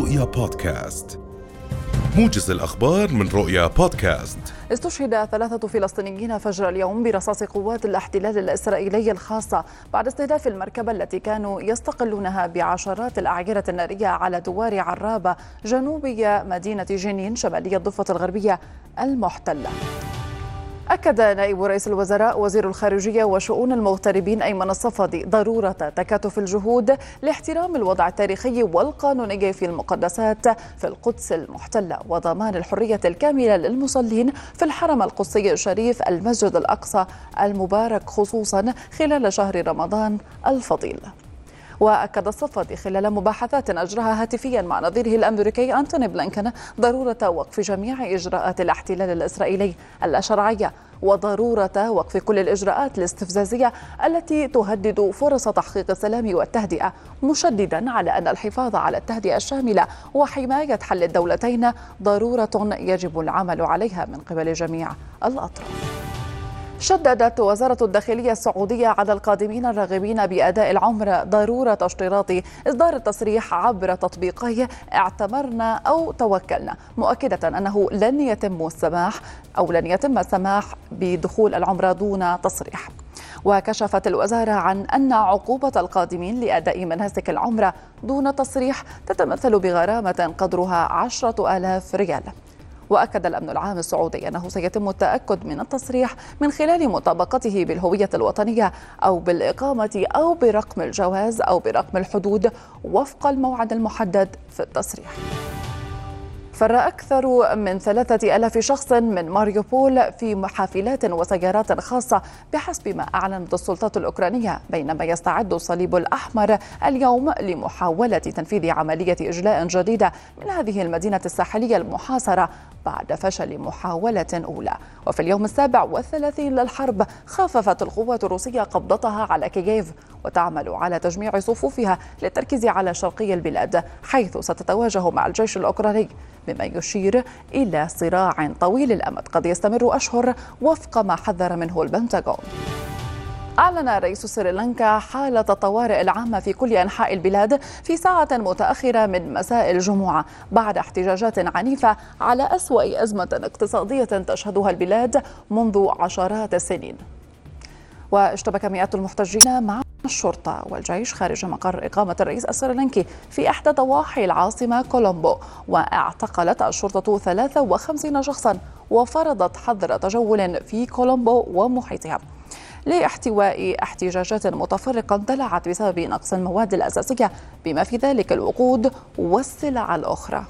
رؤيا بودكاست. موجز الأخبار من رؤيا بودكاست. استشهد ثلاثة فلسطينيين فجر اليوم برصاص قوات الاحتلال الإسرائيلي الخاصة بعد استهداف المركبة التي كانوا يستقلونها بعشرات الأعيرة النارية على دوار عرابة جنوبي مدينة جنين شمالية الضفة الغربية المحتلة. أكد نائب رئيس الوزراء وزير الخارجية وشؤون المغتربين أيمن الصفدي ضرورة تكاتف الجهود لاحترام الوضع التاريخي والقانوني في المقدسات في القدس المحتلة وضمان الحرية الكاملة للمصلين في الحرم القدسي الشريف المسجد الأقصى المبارك خصوصا خلال شهر رمضان الفضيل. وأكد الصفدي خلال مباحثات أجراها هاتفيا مع نظيره الأمريكي أنتوني بلينكن ضرورة وقف جميع إجراءات الاحتلال الإسرائيلي الشرعية وضرورة وقف كل الإجراءات الاستفزازية التي تهدد فرص تحقيق السلام والتهدئة مشددا على أن الحفاظ على التهدئة الشاملة وحماية حل الدولتين ضرورة يجب العمل عليها من قبل جميع الأطراف. شددت وزارة الداخلية السعودية على القادمين الراغبين بأداء العمرة ضرورة اشتراط إصدار التصريح عبر تطبيقي اعتمرنا أو توكلنا مؤكدة أنه لن يتم السماح أو لن يتم السماح بدخول العمرة دون تصريح. وكشفت الوزارة عن أن عقوبة القادمين لأداء مناسك العمرة دون تصريح تتمثل بغرامة قدرها عشرة آلاف ريال. وأكد الأمن العام السعودي أنه سيتم التأكد من التصريح من خلال مطابقته بالهوية الوطنية أو بالإقامة أو برقم الجواز أو برقم الحدود وفق الموعد المحدد في التصريح. فر أكثر من ثلاثة ألاف شخص من ماريوبول في حافلات وسيارات خاصة بحسب ما أعلنت السلطات الأوكرانية بينما يستعد الصليب الأحمر اليوم لمحاولة تنفيذ عملية إجلاء جديدة من هذه المدينة الساحلية المحاصرة بعد فشل محاولة أولى. وفي اليوم السابع والثلاثين للحرب خففت القوات الروسية قبضتها على كييف وتعمل على تجميع صفوفها للتركيز على شرقي البلاد حيث ستتواجه مع الجيش الأوكراني مما يشير إلى صراع طويل الأمد. قد يستمر أشهر وفق ما حذر منه البنتاغون. أعلن رئيس سريلانكا حالة الطوارئ العامة في كل أنحاء البلاد في ساعة متأخرة من مساء الجمعة بعد احتجاجات عنيفة على أسوأ أزمة اقتصادية تشهدها البلاد منذ عشرات السنين. واشتبك مئات المحتجين مع الشرطة والجيش خارج مقر إقامة الرئيس السريلانكي في إحدى ضواحي العاصمة كولومبو واعتقلت الشرطة 53 شخصا وفرضت حظر تجول في كولومبو ومحيطها. لاحتواء احتجاجات متفرقة اندلعت بسبب نقص المواد الأساسية بما في ذلك الوقود والسلع الأخرى.